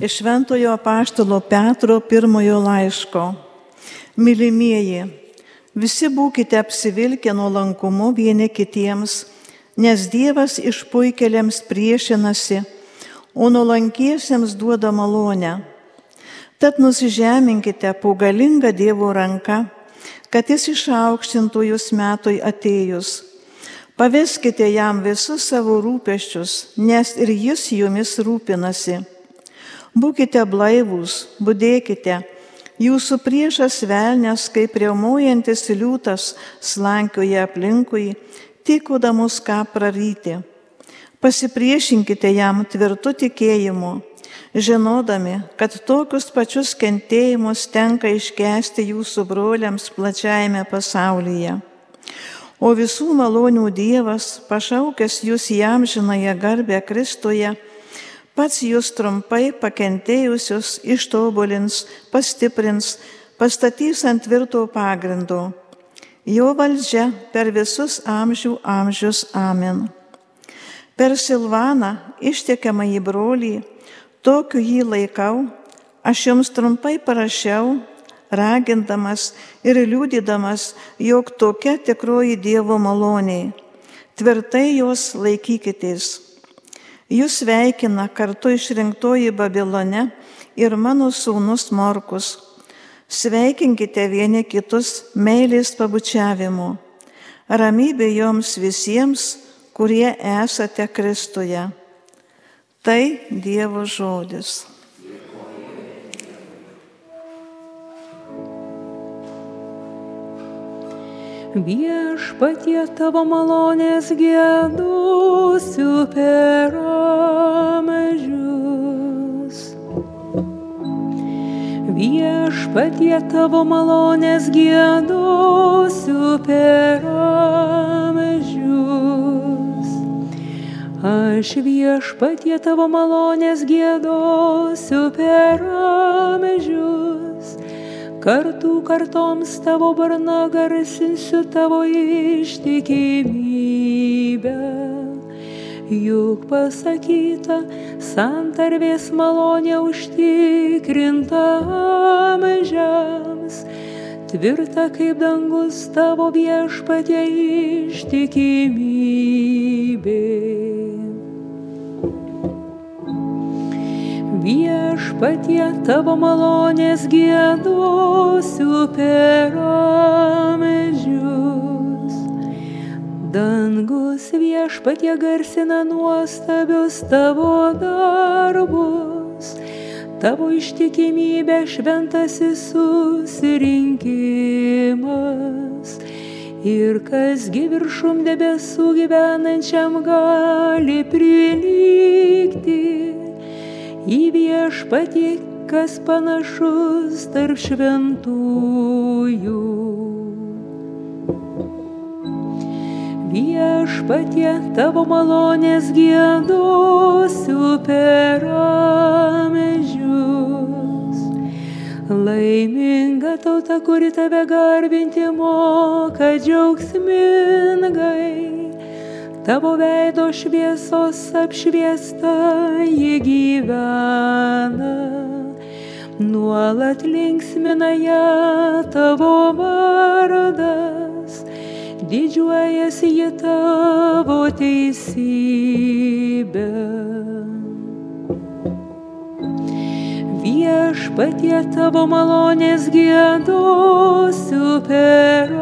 Iš Šventojo Paštalo Petro pirmojo laiško. Mylimieji, visi būkite apsivilkę nuolankumu vieni kitiems, nes Dievas išpuikeliams priešinasi, o nuolankiesiems duoda malonę. Tad nusižeminkite po galingą Dievo ranką, kad jis išaukštintų jūs metui atėjus. Paveskite jam visus savo rūpeščius, nes ir jis jumis rūpinasi. Būkite blaivūs, būdėkite. Jūsų priešas velnės, kaip riaumojantis liūtas, slankioja aplinkui, tikodamus ką praryti. Pasipriešinkite jam tvirtu tikėjimu, žinodami, kad tokius pačius kentėjimus tenka iškesti jūsų broliams plačiajame pasaulyje. O visų malonių Dievas, pašaukęs jūs jam žinąją garbę Kristuje, pats jūs trumpai pakentėjusius ištobulins, pastiprins, pastatys ant tvirto pagrindo. Jo valdžia per visus amžių amžius amen. Per Silvaną ištekiamą į brolį, tokiu jį laikau, aš jums trumpai parašiau, ragindamas ir liūdydamas, jog tokia tikroji Dievo maloniai. Tvirtai jos laikykitės. Jūs sveikina kartu išrinktoji Babilone ir mano sūnus Morkus. Sveikinkite vieni kitus meilės pabučiavimu. Ramybė joms visiems, kurie esate Kristuje. Tai Dievo žodis. Viešpatie tavo malonės gėdusiu per amžius. Viešpatie tavo malonės gėdusiu per amžius. Aš viešpatie tavo malonės gėdusiu per amžius kartų kartoms tavo barna garsinsiu tavo ištikimybę. Juk pasakyta, santarvės malonė užtikrinta amžiams, tvirta kaip dangus tavo viešpatie ištikimybė. Viešpatie tavo malonės gėdosiu per amžius. Dangus viešpatie garsina nuostabius tavo darbus. Tavo ištikimybė šventasis susirinkimas. Ir kasgi viršum debesų gyvenančiam gali prilygti į viešpatį, kas panašus tarp šventųjų. Viešpatie tavo malonės gėdosiu per amžius. Laiminga tauta, kuri tave garbinti moka džiaugsmingai tavo veido šviesos apšviesta jį gyvena. Nuolat linksmina ją tavo vardas, didžiuojasi jį tavo teisybę. Viešpatie tavo malonės gėdosiu per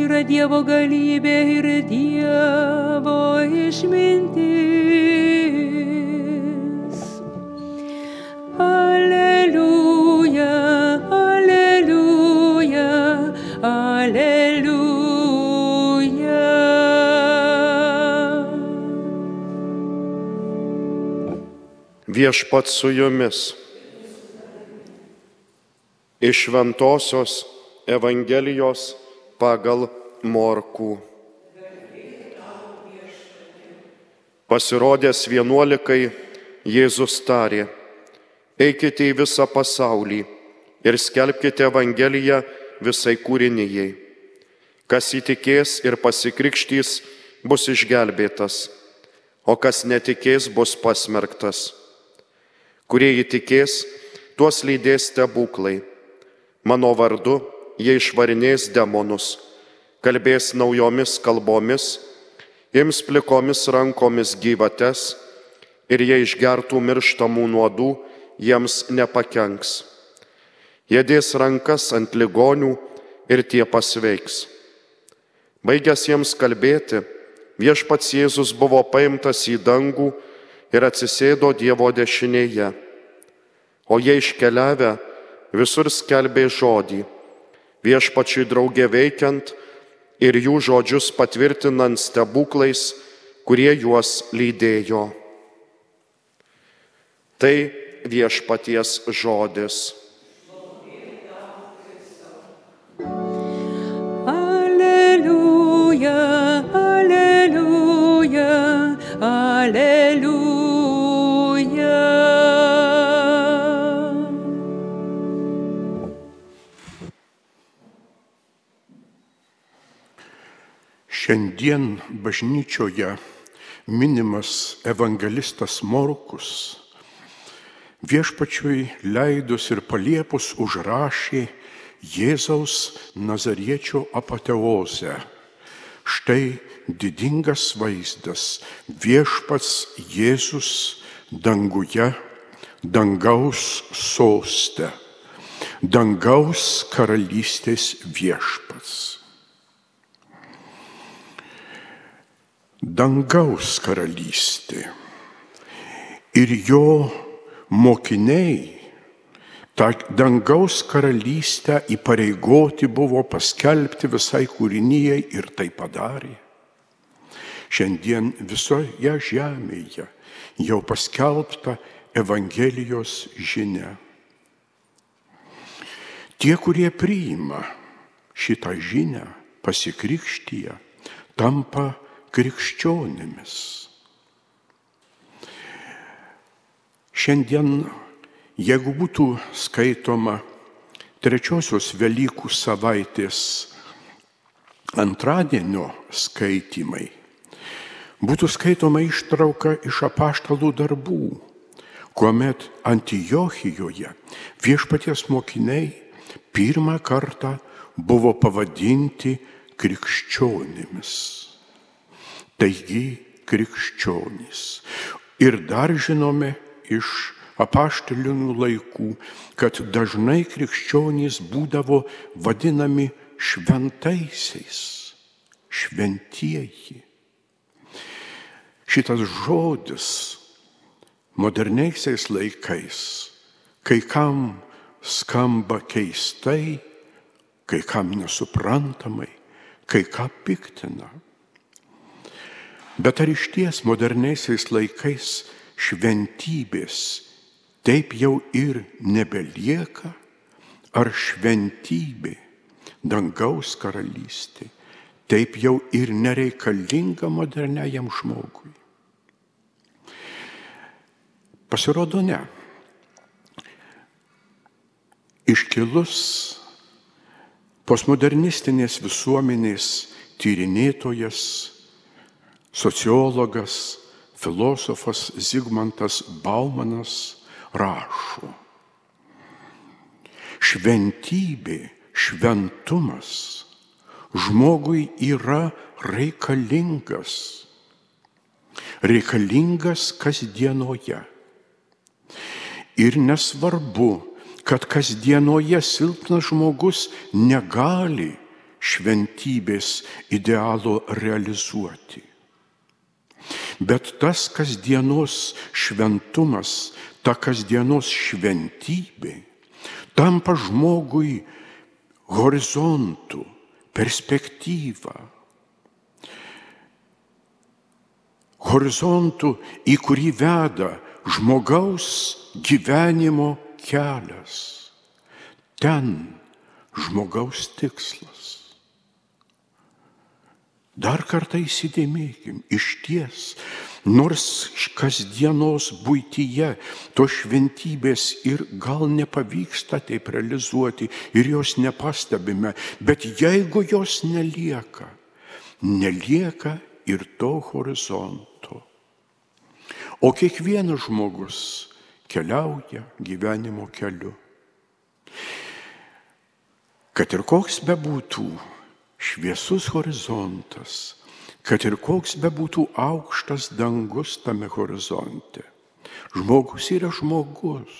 yra Dievo galybė ir Dievo išmintis. Aleliuja, aleliuja, aleliuja. Viešpat su jumis. Iš Ventosios Evangelijos pagal Morkų. Pasirodęs vienuolikai, Jėzus tarė, eikite į visą pasaulį ir skelbkite Evangeliją visai kūrinyjei. Kas įtikės ir pasikrikštys, bus išgelbėtas, o kas netikės, bus pasmerktas. Kurie įtikės, tuos lydės stebuklai. Mano vardu jie išvarinės demonus, kalbės naujomis kalbomis, ims plikomis rankomis gyvates ir jie išgertų mirštamų nuodų, jiems nepakenks. Jie dės rankas ant ligonių ir tie pasveiks. Baigęs jiems kalbėti, viešpats Jėzus buvo paimtas į dangų ir atsisėdo Dievo dešinėje. O jie iškeliavę visur skelbė žodį, viešpačiui draugė veikiant ir jų žodžius patvirtinant stebuklais, kurie juos lydėjo. Tai viešpaties žodis. Aleliuja, aleliuja, aleliuja. Šiandien bažnyčioje minimas evangelistas Morkus viešpačiui leidus ir paliepus užrašė Jėzaus Nazariečio apateozę. Štai didingas vaizdas viešpats Jėzus danguje, dangaus soste, dangaus karalystės viešpats. Dangaus karalystė. Ir jo mokiniai tą dangaus karalystę įpareigoti buvo paskelbti visai kūrinyjei ir tai padarė. Šiandien visoje žemėje jau paskelbta Evangelijos žinia. Tie, kurie priima šitą žinią, pasikrikštyje, tampa krikščionimis. Šiandien, jeigu būtų skaitoma trečiosios Velykų savaitės antradienio skaitimai, būtų skaitoma ištrauka iš apaštalų darbų, kuomet Antijochijoje viešpaties mokiniai pirmą kartą buvo pavadinti krikščionimis. Taigi krikščionys. Ir dar žinome iš apaštalinų laikų, kad dažnai krikščionys būdavo vadinami šventaisiais, šventieji. Šitas žodis moderniaisiais laikais kai kam skamba keistai, kai kam nesuprantamai, kai ką piktina. Bet ar iš ties moderniaisiais laikais šventybės taip jau ir nebelieka? Ar šventybė, dangaus karalystė, taip jau ir nereikalinga moderniajam žmogui? Pasirodo ne. Iškilus postmodernistinės visuomenės tyrinėtojas, sociologas, filosofas Zigmantas Baumanas rašo. Šventybė, šventumas žmogui yra reikalingas. Reikalingas kasdienoje. Ir nesvarbu, kad kasdienoje silpnas žmogus negali šventybės idealo realizuoti. Bet tas kasdienos šventumas, ta kasdienos šventybė tampa žmogui horizontų, perspektyvą. Horizontų, į kurį veda žmogaus gyvenimo kelias. Ten žmogaus tikslas. Dar kartą įsidėmėkim, iš ties, nors kasdienos būtyje to šventybės ir gal nepavyksta taip realizuoti ir jos nepastebime, bet jeigu jos nelieka, nelieka ir to horizonto. O kiekvienas žmogus keliauja gyvenimo keliu. Kad ir koks bebūtų šviesus horizontas, kad ir koks bebūtų aukštas dangus tame horizonte, žmogus yra žmogus,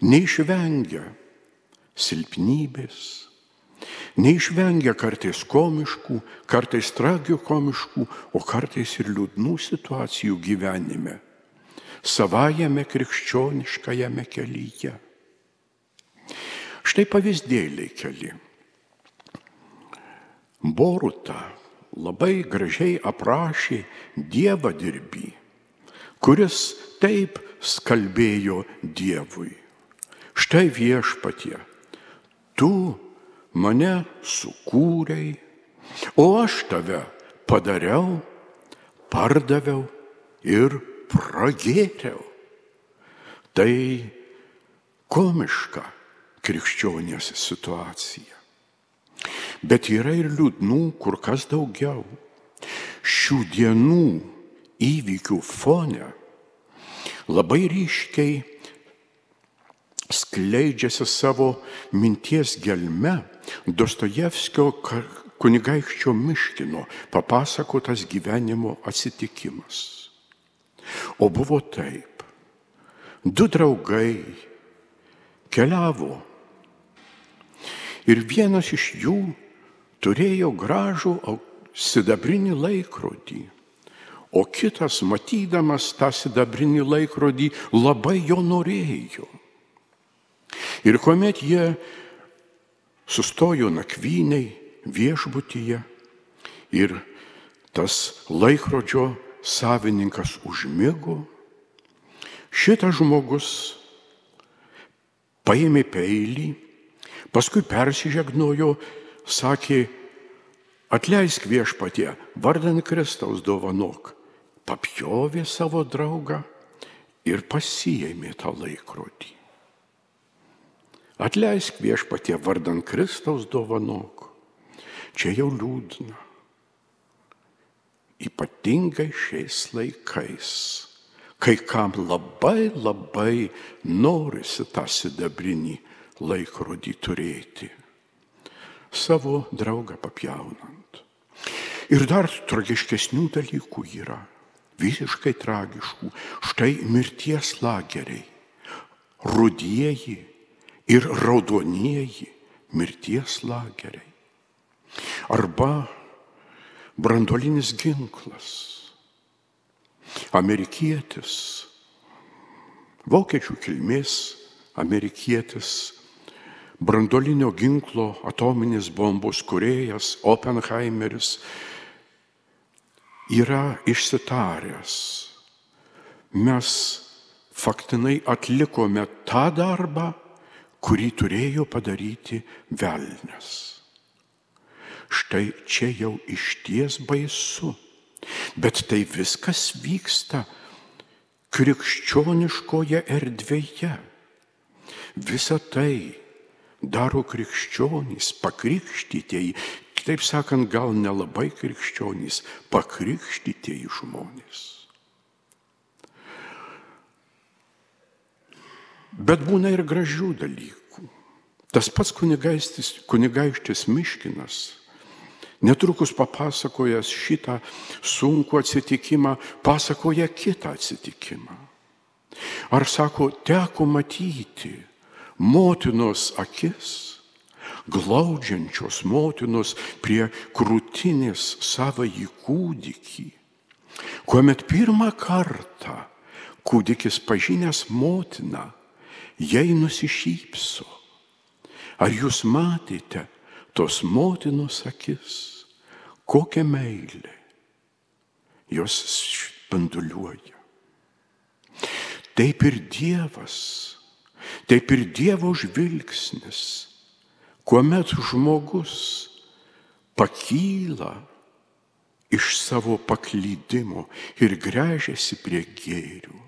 neišvengia silpnybės, neišvengia kartais komiškų, kartais tragikomiškų, o kartais ir liūdnų situacijų gyvenime, savajame krikščioniškajame kelyje. Štai pavyzdėliai keli. Boruta labai gražiai aprašė Dievą dirbį, kuris taip skalbėjo Dievui. Štai viešpatie, tu mane sukūrei, o aš tave padariau, pardaviau ir pragėriau. Tai komiška krikščionės situacija. Bet yra ir liūdnų kur kas daugiau. Šių dienų įvykių fone labai ryškiai skleidžiasi savo minties gelme Dostojevskio kunigaikščio Miškino papasakotas gyvenimo atsitikimas. O buvo taip. Du draugai keliavo Ir vienas iš jų turėjo gražų sidabrinį laikrodį, o kitas, matydamas tą sidabrinį laikrodį, labai jo norėjo. Ir kuomet jie sustojo nakvyniai viešbutyje ir tas laikrodžio savininkas užmigo, šitas žmogus paėmė peilį Paskui persižegnojo, sakė, atleisk viešpatie, vardan Kristaus dovanok. Papjovė savo draugą ir pasijėmė tą laikrodį. Atleisk viešpatie, vardan Kristaus dovanok. Čia jau liūdna. Ypatingai šiais laikais, kai kam labai labai norisi tą sidabrinį laikrodį turėti, savo draugą papjaunant. Ir dar tragiškesnių dalykų yra, visiškai tragiškų. Štai mirties lageriai, rudieji ir raudonieji mirties lageriai. Arba brandolinis ginklas. Amerikietis, vokiečių kilmės amerikietis brandolinio ginklo atominės bombos kuriejas Oppenheimeris yra išsitaręs. Mes faktinai atlikome tą darbą, kurį turėjo padaryti velnės. Štai čia jau išties baisu, bet tai viskas vyksta krikščioniškoje erdvėje. Visa tai daro krikščionys, pakrikštytieji, kitaip sakant, gal nelabai krikščionys, pakrikštytieji žmonės. Bet būna ir gražių dalykų. Tas pats kunigaikštis Miškinas, netrukus papasakojęs šitą sunkų atsitikimą, pasakoja kitą atsitikimą. Ar sako, teko matyti, motinos akis, glaudžiančios motinos prie krūtinės savąjį kūdikį. Kuomet pirmą kartą kūdikis pažinęs motiną, jai nusišypso. Ar jūs matėte tos motinos akis, kokią meilę jos spinduliuoja? taip ir Dievas, taip ir Dievo žvilgsnis, kuomet žmogus pakyla iš savo paklydimo ir grežiasi prie gėrių.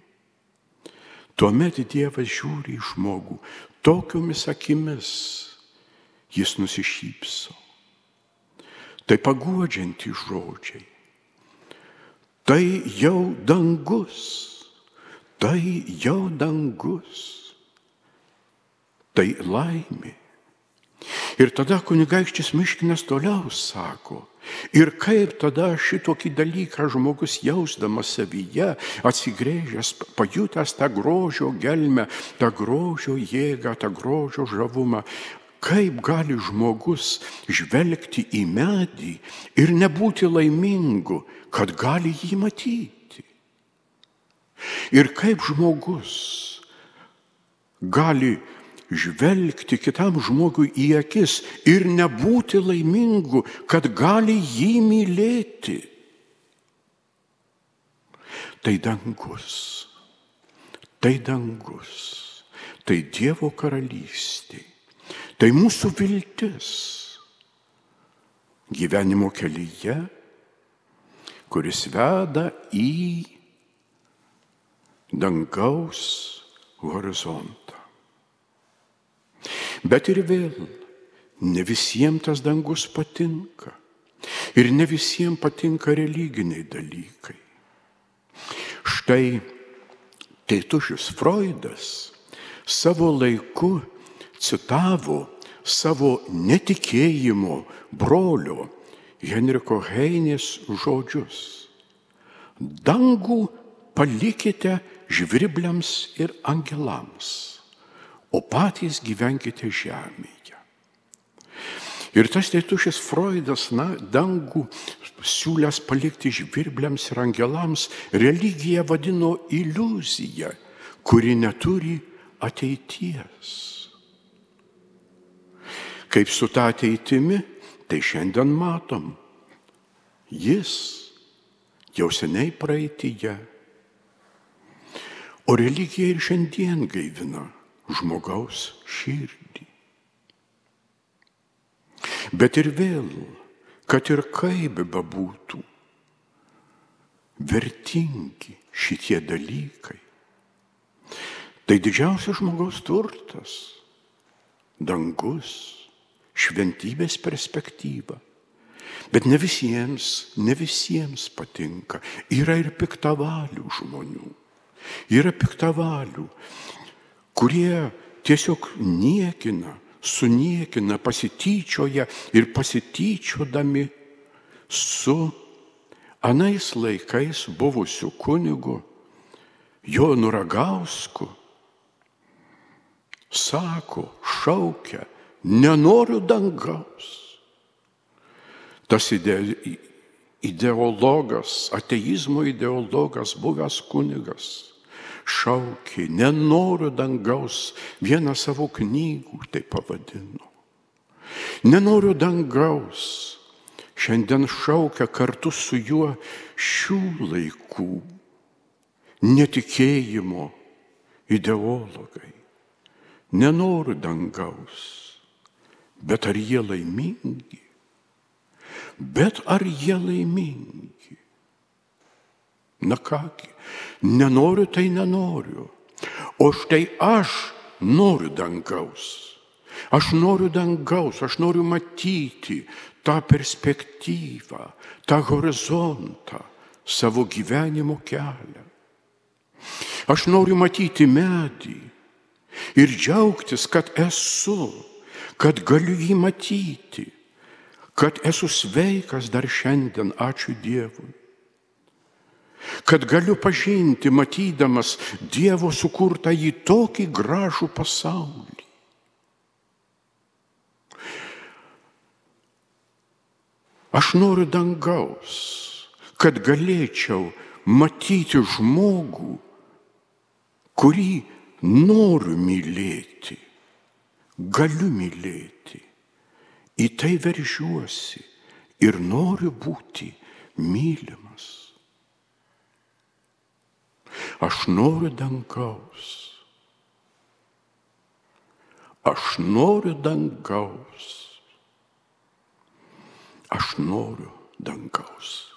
Tuomet Dievas žiūri į žmogų tokiomis akimis, jis nusišypso. Tai paguodžianti žodžiai. Tai jau dangus, tai jau dangus, tai laimė. Ir tada kunigaikštis Miškinas toliau sako, ir kaip tada šitokį dalyką žmogus jausdamas savyje, atsigrėžęs, pajutęs tą grožio gelmę, tą grožio jėgą, tą grožio žavumą, kaip gali žmogus žvelgti į medį ir nebūti laimingu, kad gali jį matyti. Ir kaip žmogus gali žvelgti kitam žmogui į akis ir nebūti laimingu, kad gali jį mylėti. Tai dangus, tai dangus, tai Dievo karalystė, tai mūsų viltis gyvenimo kelyje, kuris veda į dangaus horizontą. Bet ir vėl, ne visiems tas dangus patinka. Ir ne visiems patinka religiniai dalykai. Štai Teitušis Freudas savo laiku citavo savo netikėjimo brolio Henriko Heinės žodžius. Dangų palikite žvirbliams ir angelams o patys gyvenkite žemėje. Ir tas tėtušis Freudas, na, dangų siūlęs palikti žvirbliams ir angelams, religiją vadino iliuziją, kuri neturi ateities. Kaip su ta ateitimi, tai šiandien matom. Jis jau seniai praeitįje. O religija ir šiandien gaivina žmogaus širdį. Bet ir vėl, kad ir kaip bebūtų, vertingi šitie dalykai. Tai didžiausias žmogaus turtas - dangus, šventybės perspektyva. Bet ne visiems, ne visiems patinka. Yra ir piktavalių žmonių. Yra piktavalių kurie tiesiog niekina, suniekina, pasityčioja ir pasityčiodami su anais laikais buvusiu kunigu Jonu Ragausku, sako, šaukia, nenoriu dangaus. Tas ide, ideologas, ateizmo ideologas, buvęs kunigas, šaukė, nenoriu dangaus, vieną savo knygų tai pavadino. Nenoriu dangaus, šiandien šaukia kartu su juo šių laikų netikėjimo ideologai. Nenoriu dangaus, bet ar jie laimingi? Bet ar jie laimingi? Na kągi, nenoriu tai nenoriu. O štai aš noriu dangaus. Aš noriu dangaus, aš noriu matyti tą perspektyvą, tą horizontą, savo gyvenimo kelią. Aš noriu matyti medį ir džiaugtis, kad esu, kad galiu jį matyti, kad esu sveikas dar šiandien, ačiū Dievui kad galiu pažinti, matydamas Dievo sukurtą į tokį gražų pasaulį. Aš noriu dangaus, kad galėčiau matyti žmogų, kurį noriu mylėti, galiu mylėti. Į tai veržiuosi ir noriu būti mylimas. Aš noriu dangaus. Aš noriu dangaus. Aš noriu dangaus.